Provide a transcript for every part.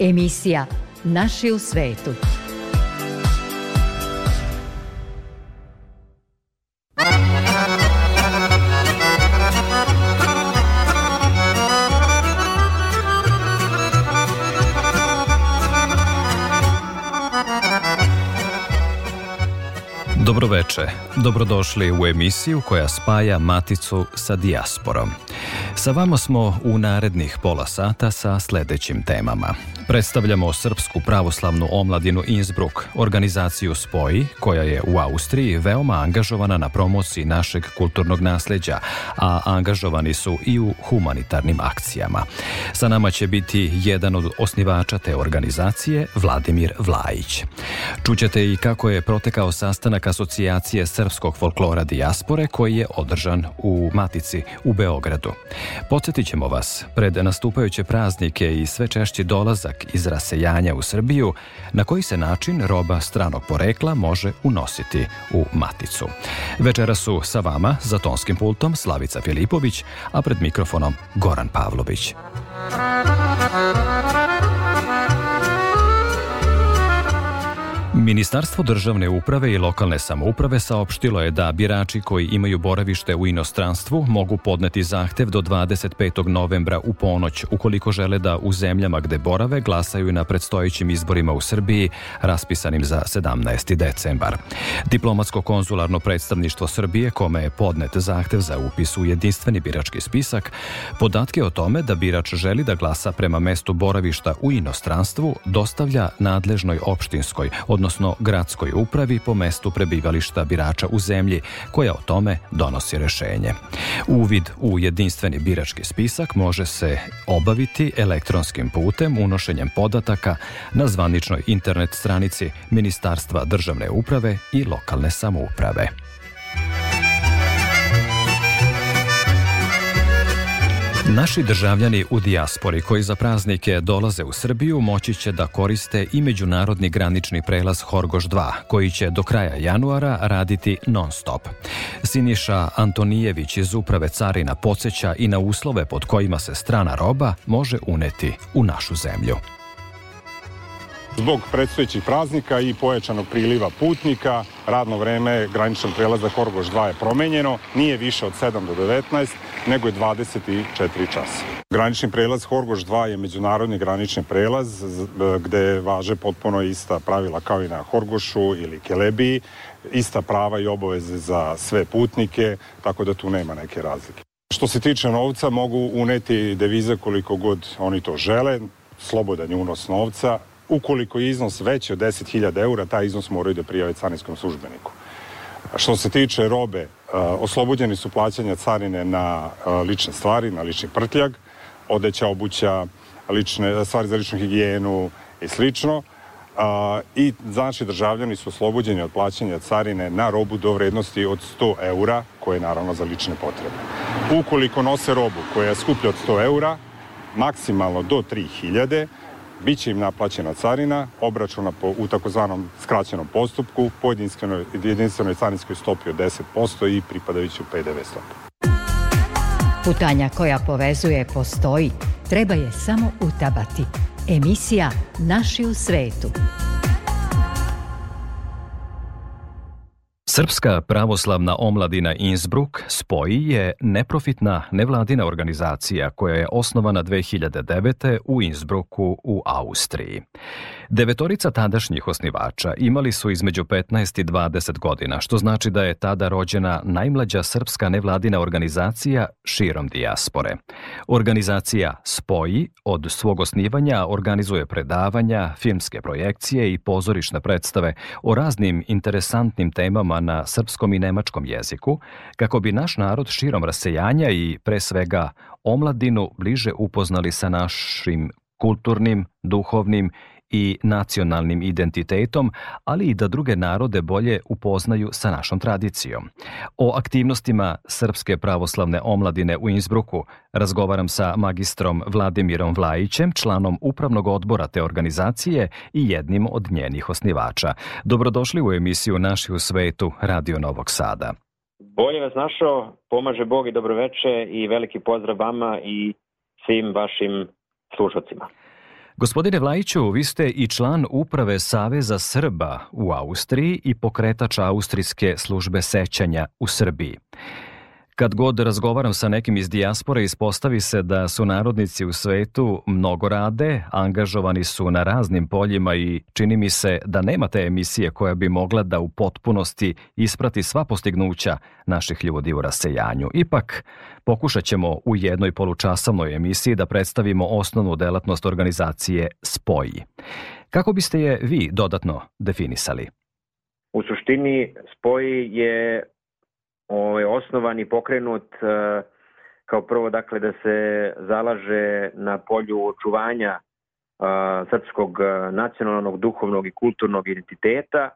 Emisija Naši u svetu. Dobroveče, dobrodošli u emisiju koja spaja Maticu sa dijasporom. Sa vama smo u narednih pola sata sa sledećim temama. Predstavljamo Srpsku pravoslavnu omladinu Innsbruck, organizaciju Spoji, koja je u Austriji veoma angažovana na promociji našeg kulturnog nasleđa, a angažovani su i u humanitarnim akcijama. Sa nama će biti jedan od osnivača te organizacije, Vladimir Vlajić. Čućete i kako je protekao sastanak asocijacije srpskog folklora dijaspore koji je održan u Matici u Beogradu. Podsjetit ćemo vas, pred nastupajuće praznike i sve češći dolazak iz rasejanja u Srbiju, na koji se način roba stranog porekla može unositi u Maticu. Večera su sa vama za tonskim pultom Slavica Filipović, a pred mikrofonom Goran Pavlović. Ministarstvo državne uprave i lokalne samouprave saopštilo je da birači koji imaju boravište u inostranstvu mogu podneti zahtev do 25. novembra u ponoć ukoliko žele da u zemljama gde borave glasaju na predstojećim izborima u Srbiji raspisanim za 17. decembar. Diplomatsko-konzularno predstavništvo Srbije kome je podnet zahtev za upis u jedinstveni birački spisak podatke o tome da birač želi da glasa prema mestu boravišta u inostranstvu dostavlja nadležnoj opštinskoj, odnosno odnosno gradskoj upravi po mestu prebivališta birača u zemlji, koja o tome donosi rešenje. Uvid u jedinstveni birački spisak može se obaviti elektronskim putem unošenjem podataka na zvaničnoj internet stranici Ministarstva državne uprave i lokalne samouprave. Naši državljani u dijaspori koji za praznike dolaze u Srbiju moći će da koriste i međunarodni granični prelaz Horgoš 2, koji će do kraja januara raditi non-stop. Siniša Antonijević iz Uprave Carina podsjeća i na uslove pod kojima se strana roba može uneti u našu zemlju. Zbog predstojećih praznika i pojačanog priliva putnika, radno vreme graničnog prelaza Horgoš 2 je promenjeno, nije više od 7 do 19, nego je 24 časa. Granični prelaz Horgoš 2 je međunarodni granični prelaz gde važe potpuno ista pravila kao i na Horgošu ili Kelebiji, ista prava i obaveze za sve putnike, tako da tu nema neke razlike. Što se tiče novca, mogu uneti devize koliko god oni to žele, slobodan je unos novca, Ukoliko je iznos veći od 10.000 eura, taj iznos moraju da prijave carinskom službeniku. Što se tiče robe, oslobođeni su plaćanja carine na lične stvari, na lični prtljag, odeća, obuća, lične, stvari za ličnu higijenu i slično. I znači državljani su oslobođeni od plaćanja carine na robu do vrednosti od 100 eura, koje je naravno za lične potrebe. Ukoliko nose robu koja je skuplja od 100 eura, maksimalno do 3000, Biće im naplaćena carina, obračuna po, u takozvanom skraćenom postupku po jedinstvenoj, jedinstvenoj carinskoj stopi od 10% i pripadajuću PDV stopu. Putanja koja povezuje postoji, treba je samo utabati. Emisija Naši u svetu. Srpska pravoslavna omladina Innsbruck Spoji je neprofitna nevladina organizacija koja je osnovana 2009. u Innsbrucku u Austriji. Devetorica tadašnjih osnivača imali su između 15 i 20 godina, što znači da je tada rođena najmlađa srpska nevladina organizacija širom dijaspore. Organizacija Spoji od svog osnivanja organizuje predavanja, filmske projekcije i pozorišne predstave o raznim interesantnim temama na srpskom i nemačkom jeziku, kako bi naš narod širom rasejanja i pre svega omladinu bliže upoznali sa našim kulturnim, duhovnim i nacionalnim identitetom, ali i da druge narode bolje upoznaju sa našom tradicijom. O aktivnostima Srpske pravoslavne omladine u Innsbrucku razgovaram sa magistrom Vladimirom Vlajićem, članom upravnog odbora te organizacije i jednim od njenih osnivača. Dobrodošli u emisiju Naši u svetu Radio Novog Sada. Bolje vas našao, pomaže Bog i dobroveče i veliki pozdrav vama i svim vašim slušacima. Gospodine Vlajiću, vi ste i član uprave Saveza Srba u Austriji i pokretač Austrijske službe sećanja u Srbiji. Kad god razgovaram sa nekim iz dijaspore, ispostavi se da su narodnici u svetu mnogo rade, angažovani su na raznim poljima i čini mi se da nema te emisije koja bi mogla da u potpunosti isprati sva postignuća naših ljudi u rasejanju. Ipak, pokušat ćemo u jednoj polučasovnoj emisiji da predstavimo osnovnu delatnost organizacije Spoji. Kako biste je vi dodatno definisali? U suštini Spoji je ovaj, osnovan i pokrenut e, kao prvo dakle da se zalaže na polju očuvanja e, srpskog e, nacionalnog, duhovnog i kulturnog identiteta,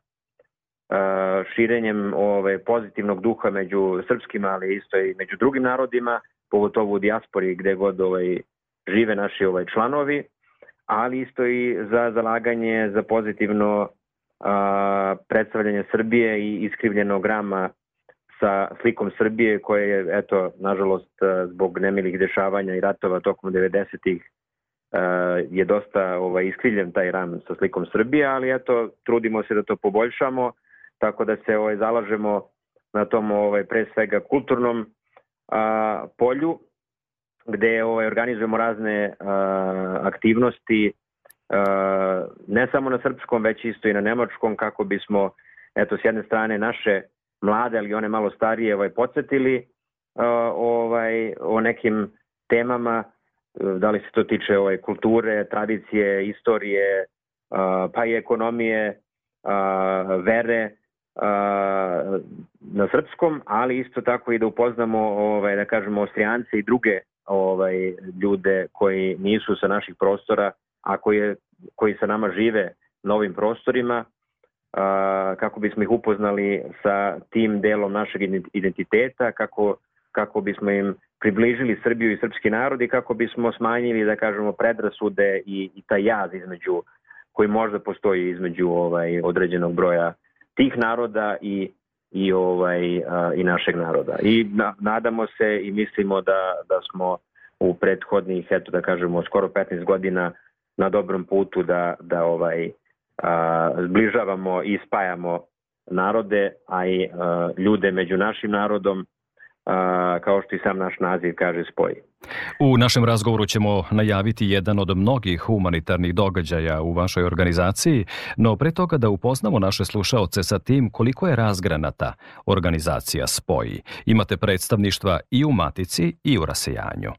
širenjem ove, pozitivnog duha među srpskima, ali isto i među drugim narodima, pogotovo u dijaspori gde god ovaj, žive naši ovaj članovi, ali isto i za zalaganje za pozitivno a, predstavljanje Srbije i iskrivljenog rama sa slikom Srbije koje je, eto, nažalost, e, zbog nemilih dešavanja i ratova tokom 90-ih e, je dosta ovaj, iskrivljen taj ram sa slikom Srbije, ali eto, trudimo se da to poboljšamo, tako da se ovaj, zalažemo na tom ovaj, pre svega kulturnom a, polju, gde ovaj, organizujemo razne a, aktivnosti, a, ne samo na srpskom, već isto i na nemačkom, kako bismo, eto, s jedne strane naše mlade, ali one malo starije ovaj, podsjetili uh, ovaj, o nekim temama, uh, da li se to tiče ovaj, kulture, tradicije, istorije, uh, pa i ekonomije, vere na srpskom, ali isto tako i da upoznamo, ovaj, da kažemo, Austrijance i druge ovaj, ljude koji nisu sa naših prostora, a koji, koji sa nama žive na ovim prostorima, kako bismo ih upoznali sa tim delom našeg identiteta, kako, kako bismo im približili Srbiju i srpski narod i kako bismo smanjili, da kažemo, predrasude i, i taj jaz između, koji možda postoji između ovaj određenog broja tih naroda i i ovaj a, i našeg naroda. I na, nadamo se i mislimo da da smo u prethodnih eto da kažemo skoro 15 godina na dobrom putu da da ovaj zbližavamo i spajamo narode, a i a, ljude među našim narodom, kao što i sam naš naziv kaže spoji. U našem razgovoru ćemo najaviti jedan od mnogih humanitarnih događaja u vašoj organizaciji, no pre toga da upoznamo naše slušaoce sa tim koliko je razgranata organizacija Spoji. Imate predstavništva i u Matici i u Rasejanju.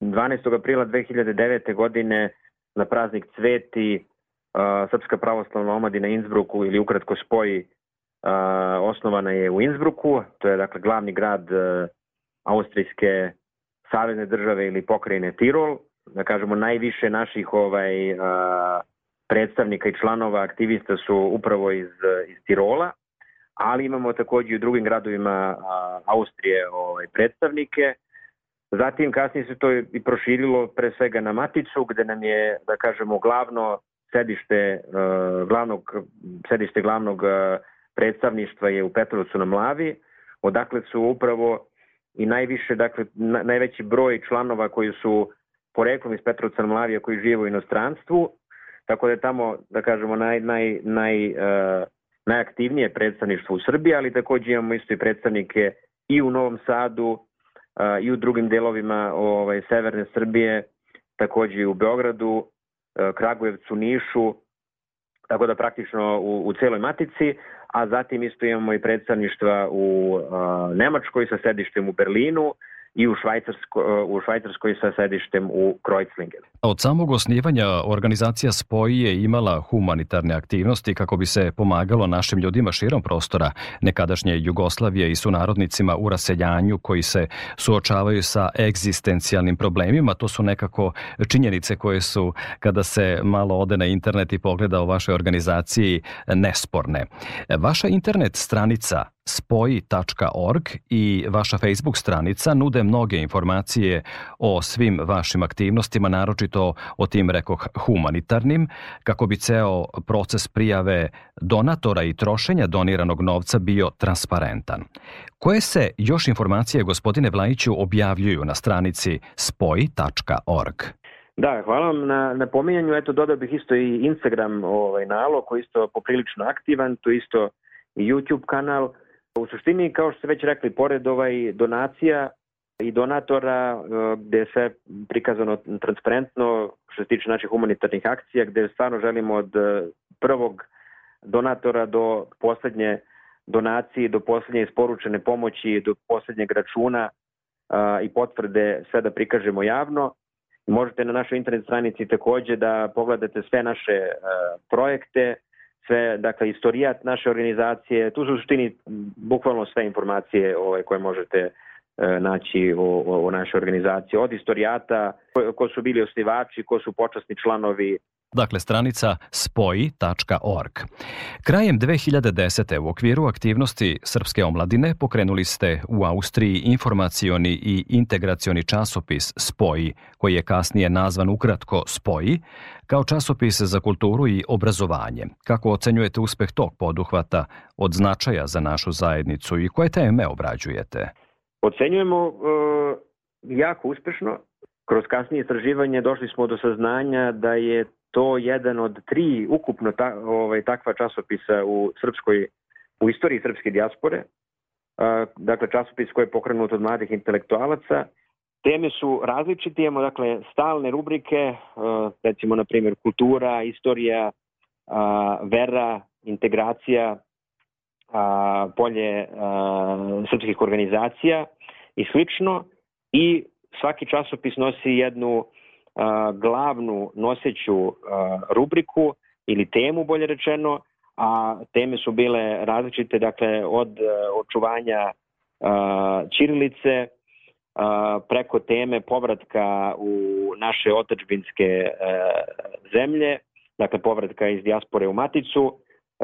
12. aprila 2009. godine na praznik Cveti Srpska pravoslavna omladina Innsbrucku ili ukratko spoji osnovana je u Innsbrucku, to je dakle glavni grad austrijske savezne države ili pokrajine Tirol, da kažemo najviše naših ovaj predstavnika i članova aktivista su upravo iz, iz Tirola, ali imamo takođe i u drugim gradovima Austrije ovaj, predstavnike. Zatim kasnije se to i proširilo pre svega na Maticu, gde nam je, da kažemo, glavno sedište uh, glavnog sedište glavnog uh, predstavništva je u Petrovcu na Mlavi, odakle su upravo i najviše, dakle, na, najveći broj članova koji su poreklom iz Petrovca na Mlavi, koji žive u inostranstvu, tako da je tamo, da kažemo, naj, naj, naj, uh, najaktivnije predstavništvo u Srbiji, ali takođe imamo isto i predstavnike i u Novom Sadu uh, i u drugim delovima ovaj, severne Srbije, takođe i u Beogradu, E, Kragujevcu, Nišu, tako da praktično u, u celoj matici, a zatim isto imamo i predstavništva u a, Nemačkoj sa sedištem u Berlinu i u, Švajcarsko, u Švajcarskoj sa sedištem u Kreuzlingen. Od samog osnivanja organizacija Spoji je imala humanitarne aktivnosti kako bi se pomagalo našim ljudima širom prostora nekadašnje Jugoslavije i sunarodnicima u raseljanju koji se suočavaju sa egzistencijalnim problemima. To su nekako činjenice koje su, kada se malo ode na internet i pogleda o vašoj organizaciji, nesporne. Vaša internet stranica spoji.org i vaša Facebook stranica nude mnoge informacije o svim vašim aktivnostima, naročito o tim, rekoh, humanitarnim, kako bi ceo proces prijave donatora i trošenja doniranog novca bio transparentan. Koje se još informacije, gospodine Vlajiću, objavljuju na stranici spoji.org? Da, hvala vam na, na pominjanju. Eto, dodao bih isto i Instagram ovaj, nalog koji isto poprilično aktivan, to isto YouTube kanal. U suštini, kao što ste već rekli, pored ovaj donacija i donatora, e, gde je sve prikazano transparentno što se tiče naših humanitarnih akcija, gde stvarno želimo od e, prvog donatora do poslednje donacije, do poslednje isporučene pomoći, do poslednjeg računa i potvrde sve da prikažemo javno. Možete na našoj internet stranici takođe da pogledate sve naše e, projekte, sve, dakle, istorijat naše organizacije, tu su u suštini bukvalno sve informacije ove, koje možete e, naći o, o, o našoj organizaciji, od istorijata, ko, ko su bili osnivači, ko su počasni članovi, dakle stranica spoji.org. Krajem 2010. u okviru aktivnosti Srpske omladine pokrenuli ste u Austriji informacioni i integracioni časopis Spoji, koji je kasnije nazvan ukratko Spoji, kao časopis za kulturu i obrazovanje. Kako ocenjujete uspeh tog poduhvata od značaja za našu zajednicu i koje teme obrađujete? Ocenjujemo uh, jako uspešno. Kroz kasnije istraživanje došli smo do saznanja da je to jedan od tri ukupno ta, ovaj, takva časopisa u srpskoj u istoriji srpske dijaspore. Dakle, časopis koji je pokrenut od mladih intelektualaca. Teme su različite, imamo dakle stalne rubrike, recimo na primjer kultura, istorija, vera, integracija, polje srpskih organizacija i slično. I svaki časopis nosi jednu a, glavnu noseću rubriku ili temu bolje rečeno, a teme su bile različite, dakle od očuvanja a, Ćirilice preko teme povratka u naše otačbinske a, zemlje, dakle povratka iz dijaspore u Maticu,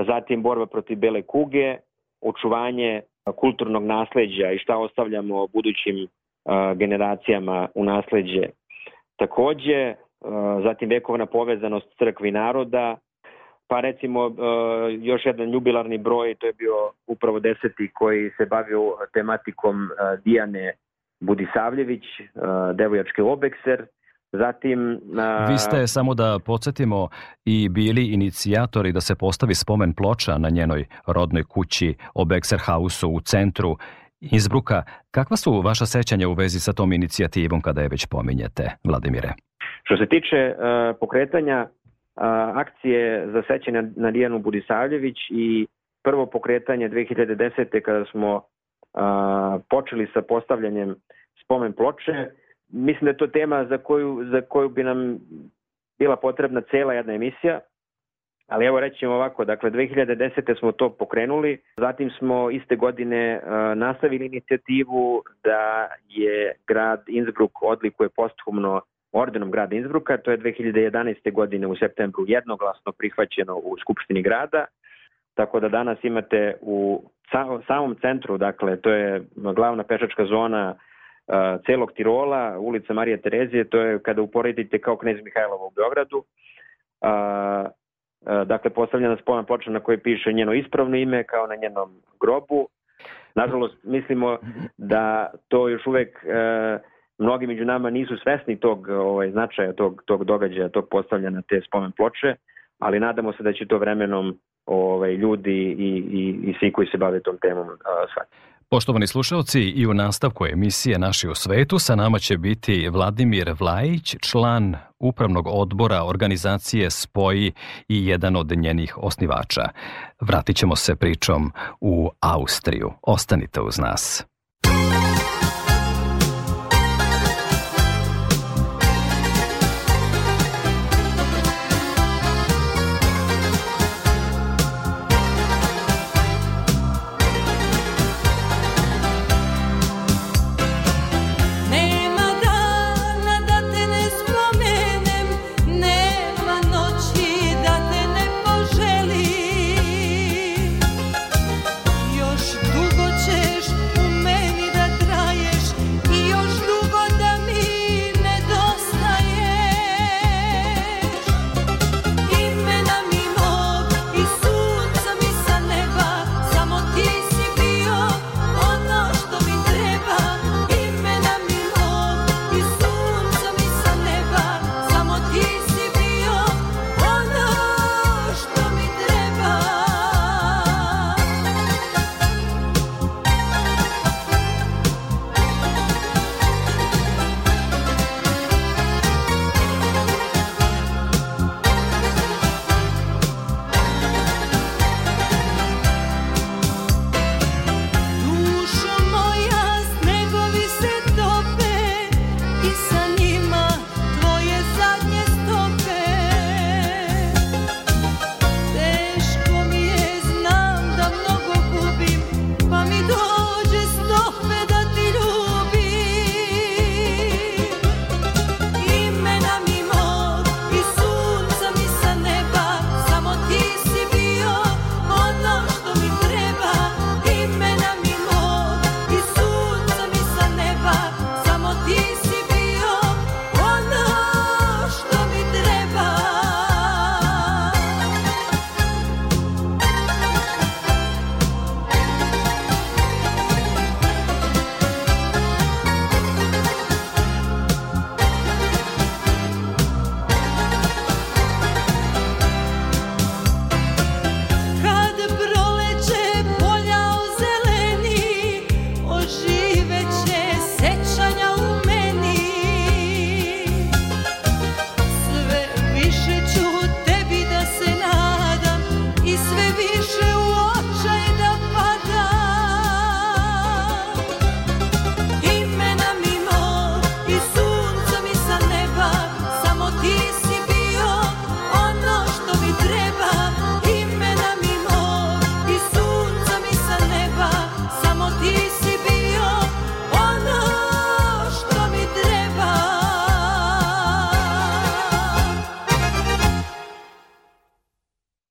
zatim borba protiv bele kuge, očuvanje kulturnog nasleđa i šta ostavljamo budućim generacijama u nasleđe Takođe, e, zatim vekovna povezanost crkve i naroda, pa recimo e, još jedan jubilarni broj, to je bio upravo deseti koji se bavio tematikom e, Dijane Budisavljević, devojačke obekser, Zatim... Vi ste, samo da podsjetimo, i bili inicijatori da se postavi spomen ploča na njenoj rodnoj kući Obekserhausu u centru Innsbruka. Kakva su vaša sećanja u vezi sa tom inicijativom kada je već pominjete, Vladimire? Što se tiče uh, pokretanja uh, akcije za sećanje na Dijanu Budisavljević i prvo pokretanje 2010. kada smo uh, počeli sa postavljanjem spomen ploče, mislim da je to tema za koju, za koju bi nam bila potrebna cela jedna emisija, Ali evo rećemo ovako, dakle 2010. smo to pokrenuli, zatim smo iste godine uh, nastavili inicijativu da je grad Innsbruck odlikuje posthumno ordenom grada Innsbrucka, to je 2011. godine u septembru jednoglasno prihvaćeno u Skupštini grada, tako da danas imate u samom centru, dakle to je glavna pešačka zona uh, celog Tirola, ulica Marija Terezije, to je kada uporedite kao Knez Mihajlova u Beogradu, E, dakle, postavljena spomen ploča na kojoj piše njeno ispravno ime kao na njenom grobu. Nažalost, mislimo da to još uvek e, mnogi među nama nisu svesni tog ovaj, značaja tog, tog događaja, tog postavljanja te spomen ploče, ali nadamo se da će to vremenom ovaj, ljudi i, i, i svi koji se bave tom temom shvatiti. Poštovani slušalci, i u nastavku emisije Naši u svetu sa nama će biti Vladimir Vlajić, član upravnog odbora organizacije Spoji i jedan od njenih osnivača. Vratit ćemo se pričom u Austriju. Ostanite uz nas.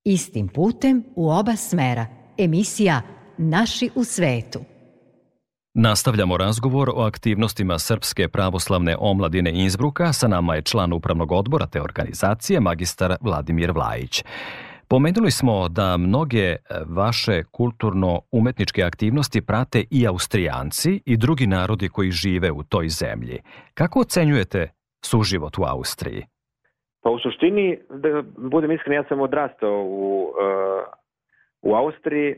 Istim putem u oba smera. Emisija Naši u svetu. Nastavljamo razgovor o aktivnostima Srpske pravoslavne omladine Innsbruka. Sa nama je član upravnog odbora te organizacije, magistar Vladimir Vlajić. Pomenuli smo da mnoge e, vaše kulturno-umetničke aktivnosti prate i Austrijanci i drugi narodi koji žive u toj zemlji. Kako ocenjujete suživot u Austriji? Pa u suštini, da budem iskren, ja sam odrastao u, uh, u Austriji,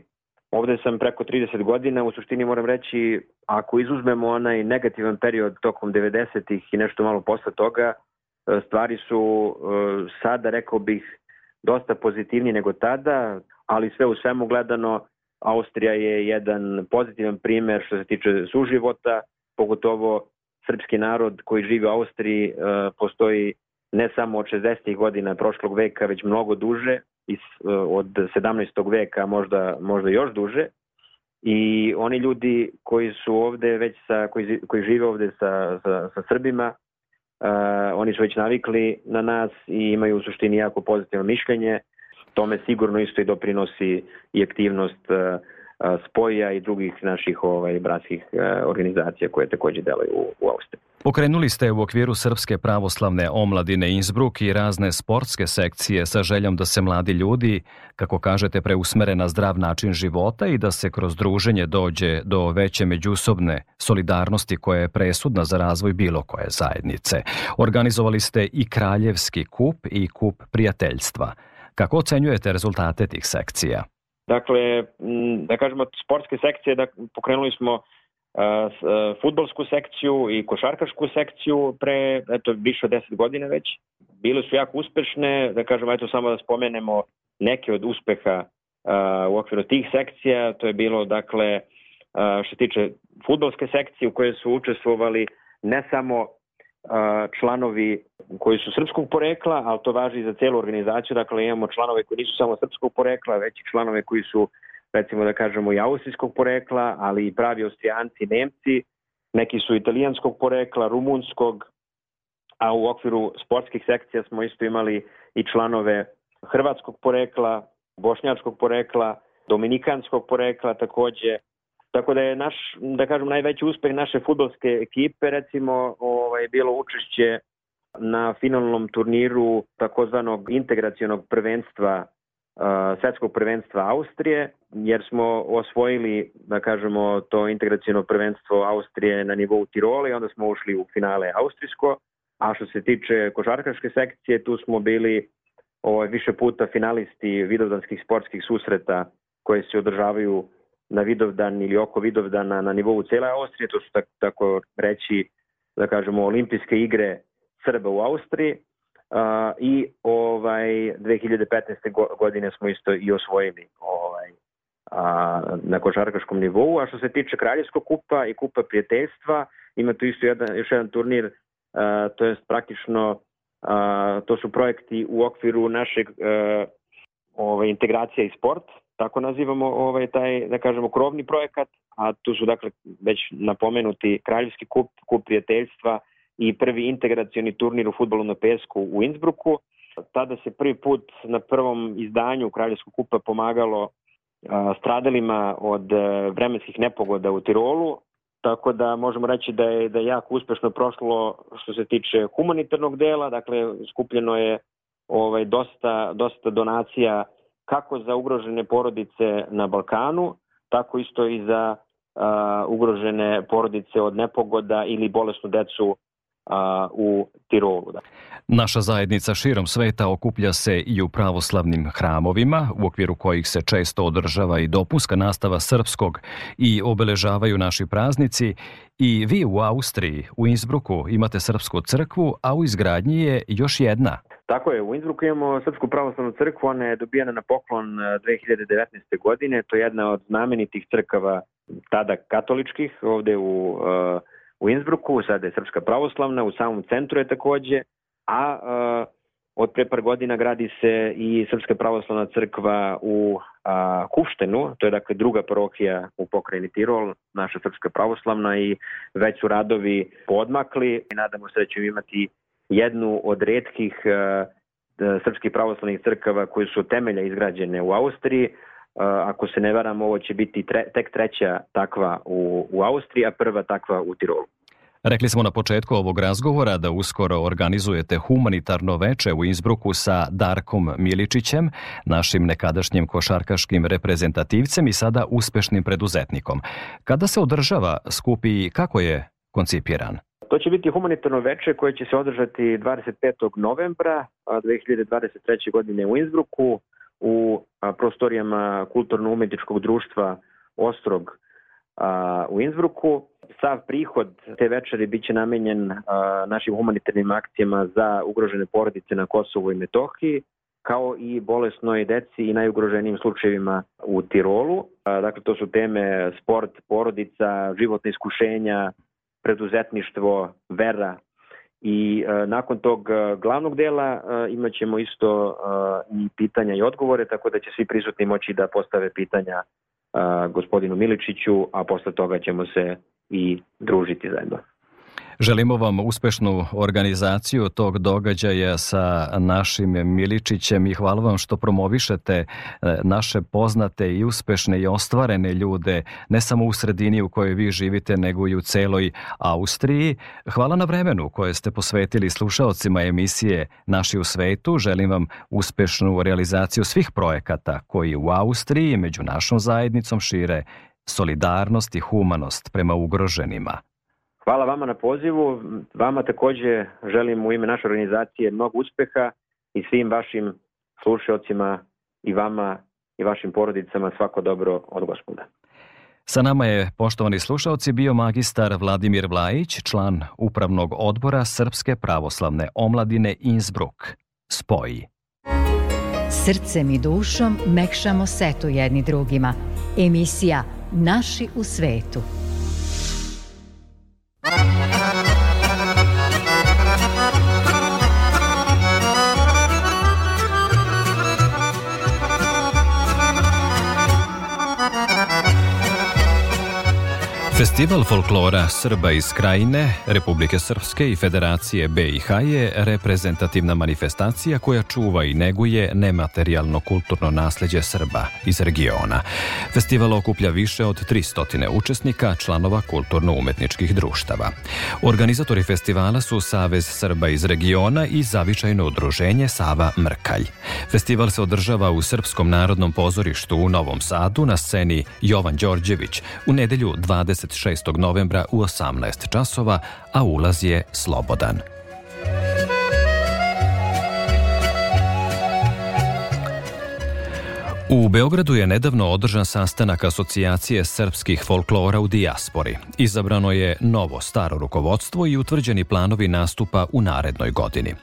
ovde sam preko 30 godina, u suštini moram reći, ako izuzmemo onaj negativan period tokom 90-ih i nešto malo posle toga, e, stvari su uh, sada, rekao bih, dosta pozitivniji nego tada, ali sve u svemu gledano, Austrija je jedan pozitivan primer što se tiče suživota, pogotovo srpski narod koji živi u Austriji postoji ne samo od 60. godina prošlog veka, već mnogo duže, od 17. veka možda, možda još duže. I oni ljudi koji su ovde već sa, koji, koji žive ovde sa, sa, sa Srbima, uh, oni su već navikli na nas i imaju u suštini jako pozitivno mišljenje. Tome sigurno isto i doprinosi i aktivnost uh, spoja i drugih naših ovaj, bratskih organizacija koje takođe delaju u, u Austriji. Pokrenuli ste u okviru Srpske pravoslavne omladine Innsbruck i razne sportske sekcije sa željom da se mladi ljudi, kako kažete, preusmere na zdrav način života i da se kroz druženje dođe do veće međusobne solidarnosti koja je presudna za razvoj bilo koje zajednice. Organizovali ste i Kraljevski kup i kup prijateljstva. Kako ocenjujete rezultate tih sekcija? Dakle, da kažemo, sportske sekcije, da pokrenuli smo futbolsku sekciju i košarkašku sekciju pre, eto, više od 10 godina već. Bile su jako uspešne, da kažemo, eto, samo da spomenemo neke od uspeha u okviru tih sekcija. To je bilo, dakle, što se tiče futbolske sekcije u kojoj su učestvovali ne samo članovi koji su srpskog porekla, ali to važi i za celu organizaciju, dakle imamo članove koji nisu samo srpskog porekla, već i članove koji su recimo da kažemo i austrijskog porekla, ali i pravi austrijanci, nemci, neki su italijanskog porekla, rumunskog, a u okviru sportskih sekcija smo isto imali i članove hrvatskog porekla, bošnjačkog porekla, dominikanskog porekla takođe, Tako da je naš, da kažem, najveći uspeh naše futbolske ekipe, recimo, ovaj, bilo učešće na finalnom turniru takozvanog integracionog prvenstva svetskog prvenstva Austrije, jer smo osvojili, da kažemo, to integracijno prvenstvo Austrije na nivou Tirola i onda smo ušli u finale Austrijsko. A što se tiče košarkaške sekcije, tu smo bili ovaj, više puta finalisti vidovdanskih sportskih susreta koje se održavaju na Vidovdan ili oko Vidovdana na nivou cele Austrije, to su tak, tako reći, da kažemo, olimpijske igre Srba u Austriji uh, i ovaj 2015. godine smo isto i osvojili ovaj a, na košarkaškom nivou, a što se tiče Kraljevskog kupa i kupa prijateljstva, ima tu isto jedan, još jedan turnir, a, to je praktično, a, to su projekti u okviru našeg a, ovaj, integracija i sport, tako nazivamo ovaj taj, da kažemo, krovni projekat, a tu su dakle već napomenuti Kraljevski kup, kup prijateljstva i prvi integracioni turnir u futbolu na pesku u Innsbrucku. Tada se prvi put na prvom izdanju Kraljevskog kupa pomagalo a, stradalima od a, vremenskih nepogoda u Tirolu, tako da možemo reći da je, da je jako uspešno prošlo što se tiče humanitarnog dela, dakle skupljeno je ovaj dosta, dosta donacija kako za ugrožene porodice na Balkanu, tako isto i za uh, ugrožene porodice od nepogoda ili bolesnu decu a, u Tirolu. Da. Naša zajednica širom sveta okuplja se i u pravoslavnim hramovima, u okviru kojih se često održava i dopunska nastava srpskog i obeležavaju naši praznici. I vi u Austriji, u Innsbrucku, imate srpsku crkvu, a u izgradnji je još jedna. Tako je, u Innsbrucku imamo Srpsku pravoslavnu crkvu, ona je dobijena na poklon 2019. godine, to je jedna od znamenitih crkava tada katoličkih ovde u uh, u Innsbrucku, sada je Srpska pravoslavna, u samom centru je takođe, a uh, od pre par godina gradi se i Srpska pravoslavna crkva u a, Kuštenu, to je dakle druga parohija u pokrajini Tirol, naša Srpska pravoslavna i već su radovi podmakli i nadamo se da ćemo imati jednu od redkih a, srpskih pravoslavnih crkava koji su temelja izgrađene u Austriji. Ako se ne varam, ovo će biti tre, tek treća takva u, u Austriji, a prva takva u Tirolu. Rekli smo na početku ovog razgovora da uskoro organizujete humanitarno veče u Innsbrucku sa Darkom Miličićem, našim nekadašnjim košarkaškim reprezentativcem i sada uspešnim preduzetnikom. Kada se održava skup i kako je koncipiran? To će biti humanitarno veče koje će se održati 25. novembra 2023. godine u Innsbrucku u prostorijama kulturno-umetničkog društva Ostrog u Innsbrucku. Sav prihod te večeri biće namenjen našim humanitarnim akcijama za ugrožene porodice na Kosovu i Metohiji, kao i bolesnoj deci i najugroženijim slučajevima u Tirolu. Dakle, to su teme sport, porodica, životne iskušenja, preduzetništvo, vera i e, nakon tog e, glavnog dela e, imat ćemo isto e, i pitanja i odgovore, tako da će svi prisutni moći da postave pitanja e, gospodinu Miličiću, a posle toga ćemo se i družiti zajedno. Želimo vam uspešnu organizaciju tog događaja sa našim Miličićem i hvala vam što promovišete e, naše poznate i uspešne i ostvarene ljude, ne samo u sredini u kojoj vi živite, nego i u celoj Austriji. Hvala na vremenu koje ste posvetili slušaocima emisije Naši u svetu. Želim vam uspešnu realizaciju svih projekata koji u Austriji među našom zajednicom šire solidarnost i humanost prema ugroženima. Hvala vama na pozivu. Vama takođe želim u ime naše organizacije mnogo uspeha i svim vašim slušalcima i vama i vašim porodicama svako dobro od gospoda. Sa nama je, poštovani slušalci, bio magistar Vladimir Vlajić, član Upravnog odbora Srpske pravoslavne omladine Innsbruck. Spoji. Srcem i dušom mekšamo setu jedni drugima. Emisija Naši u svetu. Thank you. Festival folklora Srba iz Krajine, Republike Srpske i Federacije BiH je reprezentativna manifestacija koja čuva i neguje nematerijalno kulturno nasleđe Srba iz regiona. Festival okuplja više od 300 učesnika, članova kulturno-umetničkih društava. Organizatori festivala su Savez Srba iz regiona i zavičajno udruženje Sava Mrkalj. Festival se održava u Srpskom narodnom pozorištu u Novom Sadu na sceni Jovan Đorđević u nedelju 20 26. novembra u 18 časova, a ulaz je slobodan. U Beogradu je nedavno održan sastanak Asocijacije srpskih folklora u dijaspori. Izabrano je novo staro rukovodstvo i utvrđeni planovi nastupa u narednoj godini.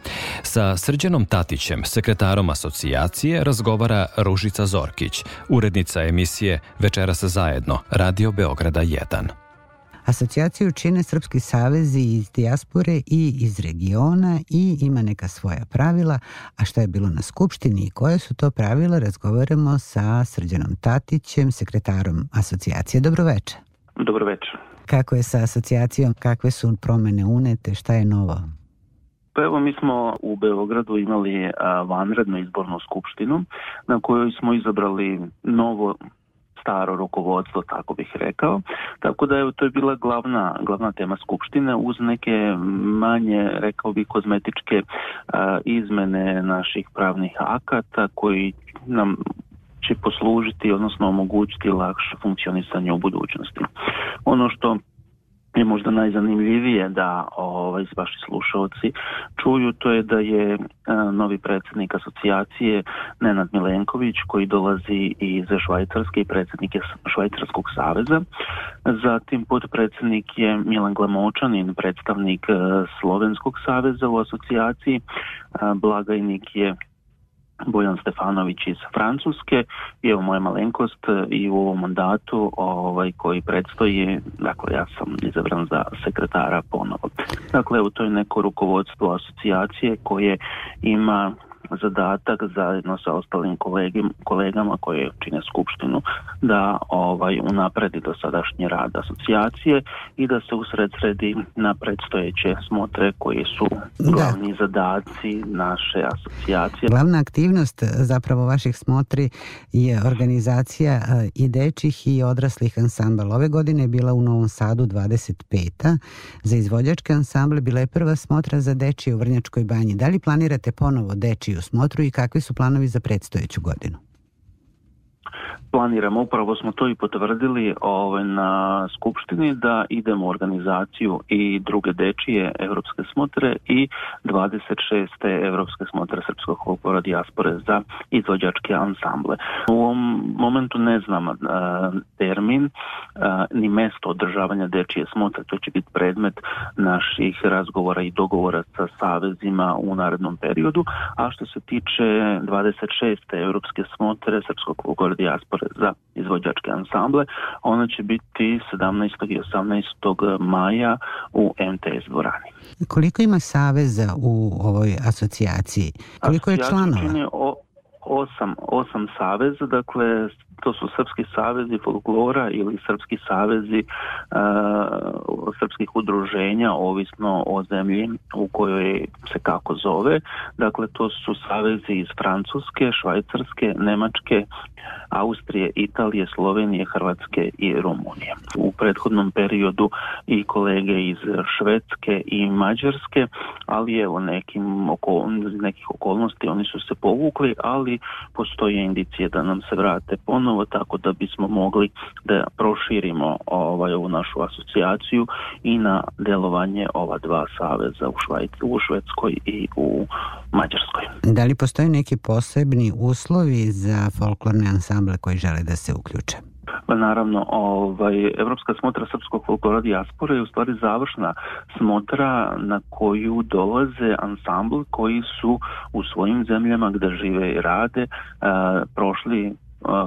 Sa Srđanom Tatićem, sekretarom asocijacije, razgovara Ružica Zorkić, urednica emisije Večeras zajedno, Radio Beograda 1. Asocijaciju čine Srpski savezi iz dijaspore i iz regiona i ima neka svoja pravila, a šta je bilo na Skupštini i koje su to pravila, razgovaramo sa Srđanom Tatićem, sekretarom asocijacije. Dobroveče. Dobroveče. Kako je sa asocijacijom, kakve su promene unete, šta je novo? Pa evo mi smo u Beogradu imali vanrednu izbornu skupštinu na kojoj smo izabrali novo staro rukovodstvo, tako bih rekao. Tako da evo, to je bila glavna, glavna tema Skupštine uz neke manje, rekao bih, kozmetičke a, izmene naših pravnih akata koji nam će poslužiti, odnosno omogućiti lakše funkcionisanje u budućnosti. Ono što je možda najzanimljivije da ovaj, vaši slušalci čuju, to je da je a, novi predsednik asocijacije Nenad Milenković koji dolazi iz Švajcarske i predsednik je Švajcarskog saveza. Zatim podpredsednik je Milan Glamočanin, predstavnik a, Slovenskog saveza u asocijaciji. A, blagajnik je Bojan Stefanović iz Francuske i evo moja malenkost i u ovom mandatu ovaj, koji predstoji, dakle ja sam izabran za sekretara ponovo. Dakle, evo to je neko rukovodstvo asocijacije koje ima zadatak zajedno sa ostalim kolegim, kolegama koje čine skupštinu da ovaj unapredi dosadašnji rad asocijacije i da se usredsredi na predstojeće smotre koji su glavni da. zadaci naše asocijacije. Glavna aktivnost zapravo vaših smotri je organizacija e, i dečih i odraslih ansambala. Ove godine je bila u Novom Sadu 25. Za izvođačke ansamble bila je prva smotra za dečije u Vrnjačkoj banji. Da li planirate ponovo dečiju smotru i kakvi su planovi za predstojeću godinu? Planiramo, upravo smo to i potvrdili ovaj, na Skupštini da idemo u organizaciju i druge dečije evropske smotre i 26. evropske smotre Srpskog folklora dijaspore za izvođačke ansamble. U ovom momentu ne znam uh, termin uh, ni mesto održavanja dečije smotre, to će biti predmet naših razgovora i dogovora sa savezima u narednom periodu, a što se tiče 26. evropske smotre Srpskog folklora dijaspore za izvođačke ansamble. Ona će biti 17. i 18. maja u MTS dvorani. Koliko ima saveza u ovoj asocijaciji? Koliko je članova? osam, osam saveza, dakle to su Srpski savezi folklora ili Srpski savezi uh, srpskih udruženja, ovisno o zemlji u kojoj se kako zove. Dakle, to su savezi iz Francuske, Švajcarske, Nemačke, Austrije, Italije, Slovenije, Hrvatske i Rumunije. U prethodnom periodu i kolege iz Švedske i Mađarske, ali evo nekim okol, nekih okolnosti oni su se povukli, ali postoje indicije da nam se vrate ponovo, tako da bismo mogli da proširimo ovaj, ovu našu asocijaciju i na delovanje ova dva saveza u, Švajc, u Švedskoj i u Mađarskoj. Da li postoje neki posebni uslovi za folklorne ansamble koji žele da se uključe? Pa naravno, ovaj, Evropska smotra srpskog folklora dijaspora je u stvari završna smotra na koju dolaze ansambl koji su u svojim zemljama gde žive i rade a, prošli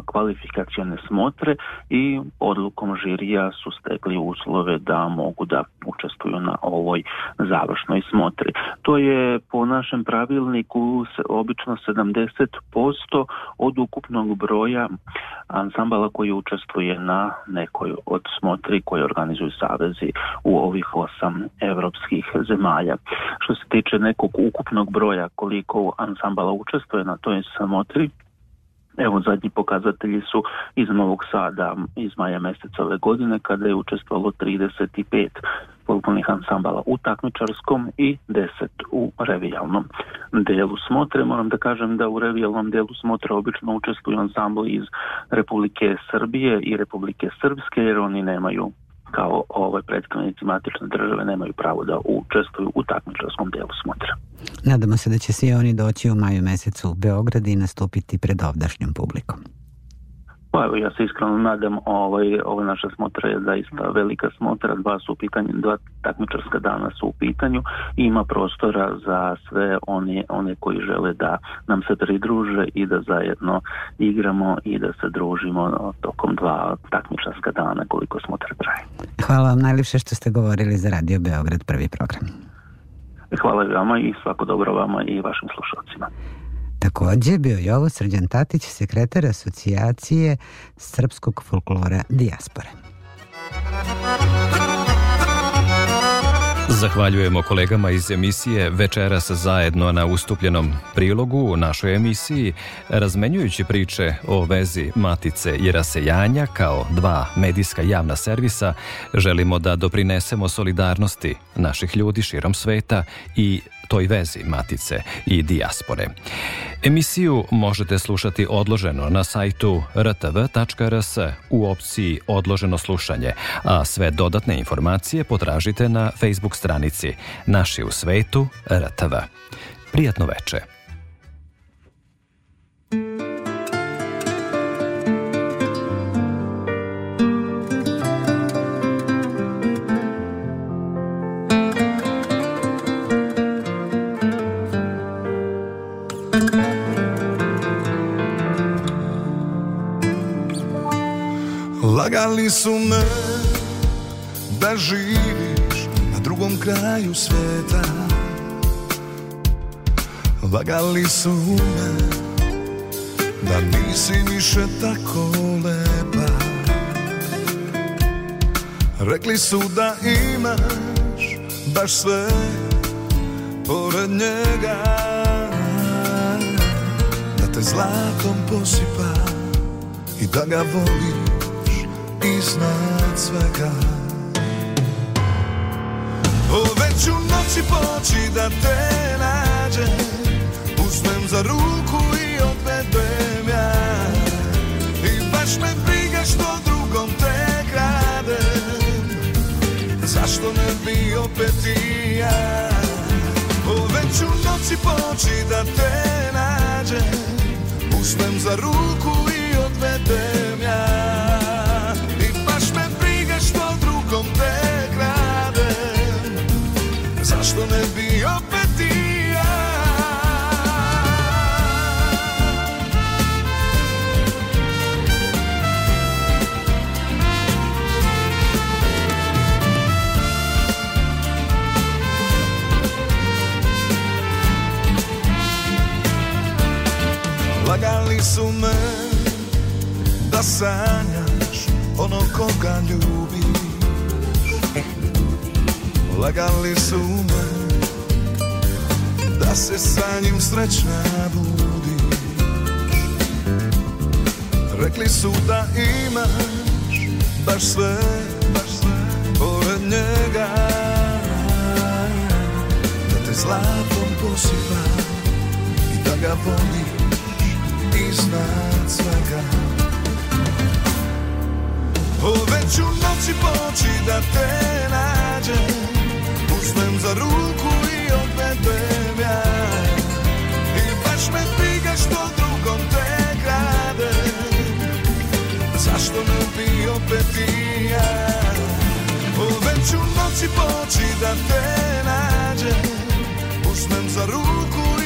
kvalifikacione smotre i odlukom žirija su stekli uslove da mogu da učestvuju na ovoj završnoj smotri. To je po našem pravilniku obično 70% od ukupnog broja ansambala koji učestvuje na nekoj od smotri koje organizuju savezi u ovih osam evropskih zemalja. Što se tiče nekog ukupnog broja koliko ansambala učestvuje na toj smotri, Evo zadnji pokazatelji su iz Novog Sada iz maja meseca ove godine kada je učestvovalo 35 folklornih ansambala u takmičarskom i 10 u revijalnom delu smotre. Moram da kažem da u revijalnom delu smotre obično učestvuju ansambli iz Republike Srbije i Republike Srpske jer oni nemaju kao ovaj predstavnici matične države nemaju pravo da učestvuju u takmičarskom delu smotra. Nadamo se da će svi oni doći u maju mesecu u Beograd i nastupiti pred ovdašnjom publikom. Pa evo, ja se iskreno nadam, ovaj, ova naša smotra je zaista velika smotra, dva su u pitanju, dva takmičarska dana su u pitanju ima prostora za sve one, one koji žele da nam se pridruže i da zajedno igramo i da se družimo tokom dva takmičarska dana koliko smotra traje. Hvala vam najljepše što ste govorili za Radio Beograd prvi program. Hvala vama i svako dobro vama i vašim slušalcima. Takođe bio je ovo Srđan Tatić, sekretar asocijacije srpskog folklora Dijaspore. Zahvaljujemo kolegama iz emisije Večeras zajedno na ustupljenom prilogu u našoj emisiji, razmenjujući priče o vezi Matice i Rasejanja kao dva medijska javna servisa, želimo da doprinesemo solidarnosti naših ljudi širom sveta i toj vezi Matice i dijaspore. Emisiju možete slušati odloženo na sajtu rtv.rs u opciji Odloženo slušanje, a sve dodatne informacije potražite na Facebook stranici Naši u svetu RTV. Prijatno veče. Lagali su me da živiš na drugom kraju sveta. Lagali su me Da nisi više tako lepa. Rekli su da imaš Baš sve Pored njega. Da te zlatom posipa I da ga voliš Iznad svega. Već u noći poći da te nađem Uzmem za ruku i odvedem ja. I baš me briga što drugom te kradem. Zašto ne bi opet i ja? Već u noći poći da te nađem Uzmem za ruku i odvedem Lagali su me da sanjaš ono koga ljubiš. Lagali su me da se sa njim srećna budiš. Rekli su da imaš baš sve, baš sve pored njega. Da te zlatom posipa i da ga voliš iznad svega. O već u noći poći da te nađem Uzmem za ruku i odvedem ja. I baš me briga što drugom te kradem Zašto ne bi opet i ja? O već u noći poći da te nađem Uzmem za ruku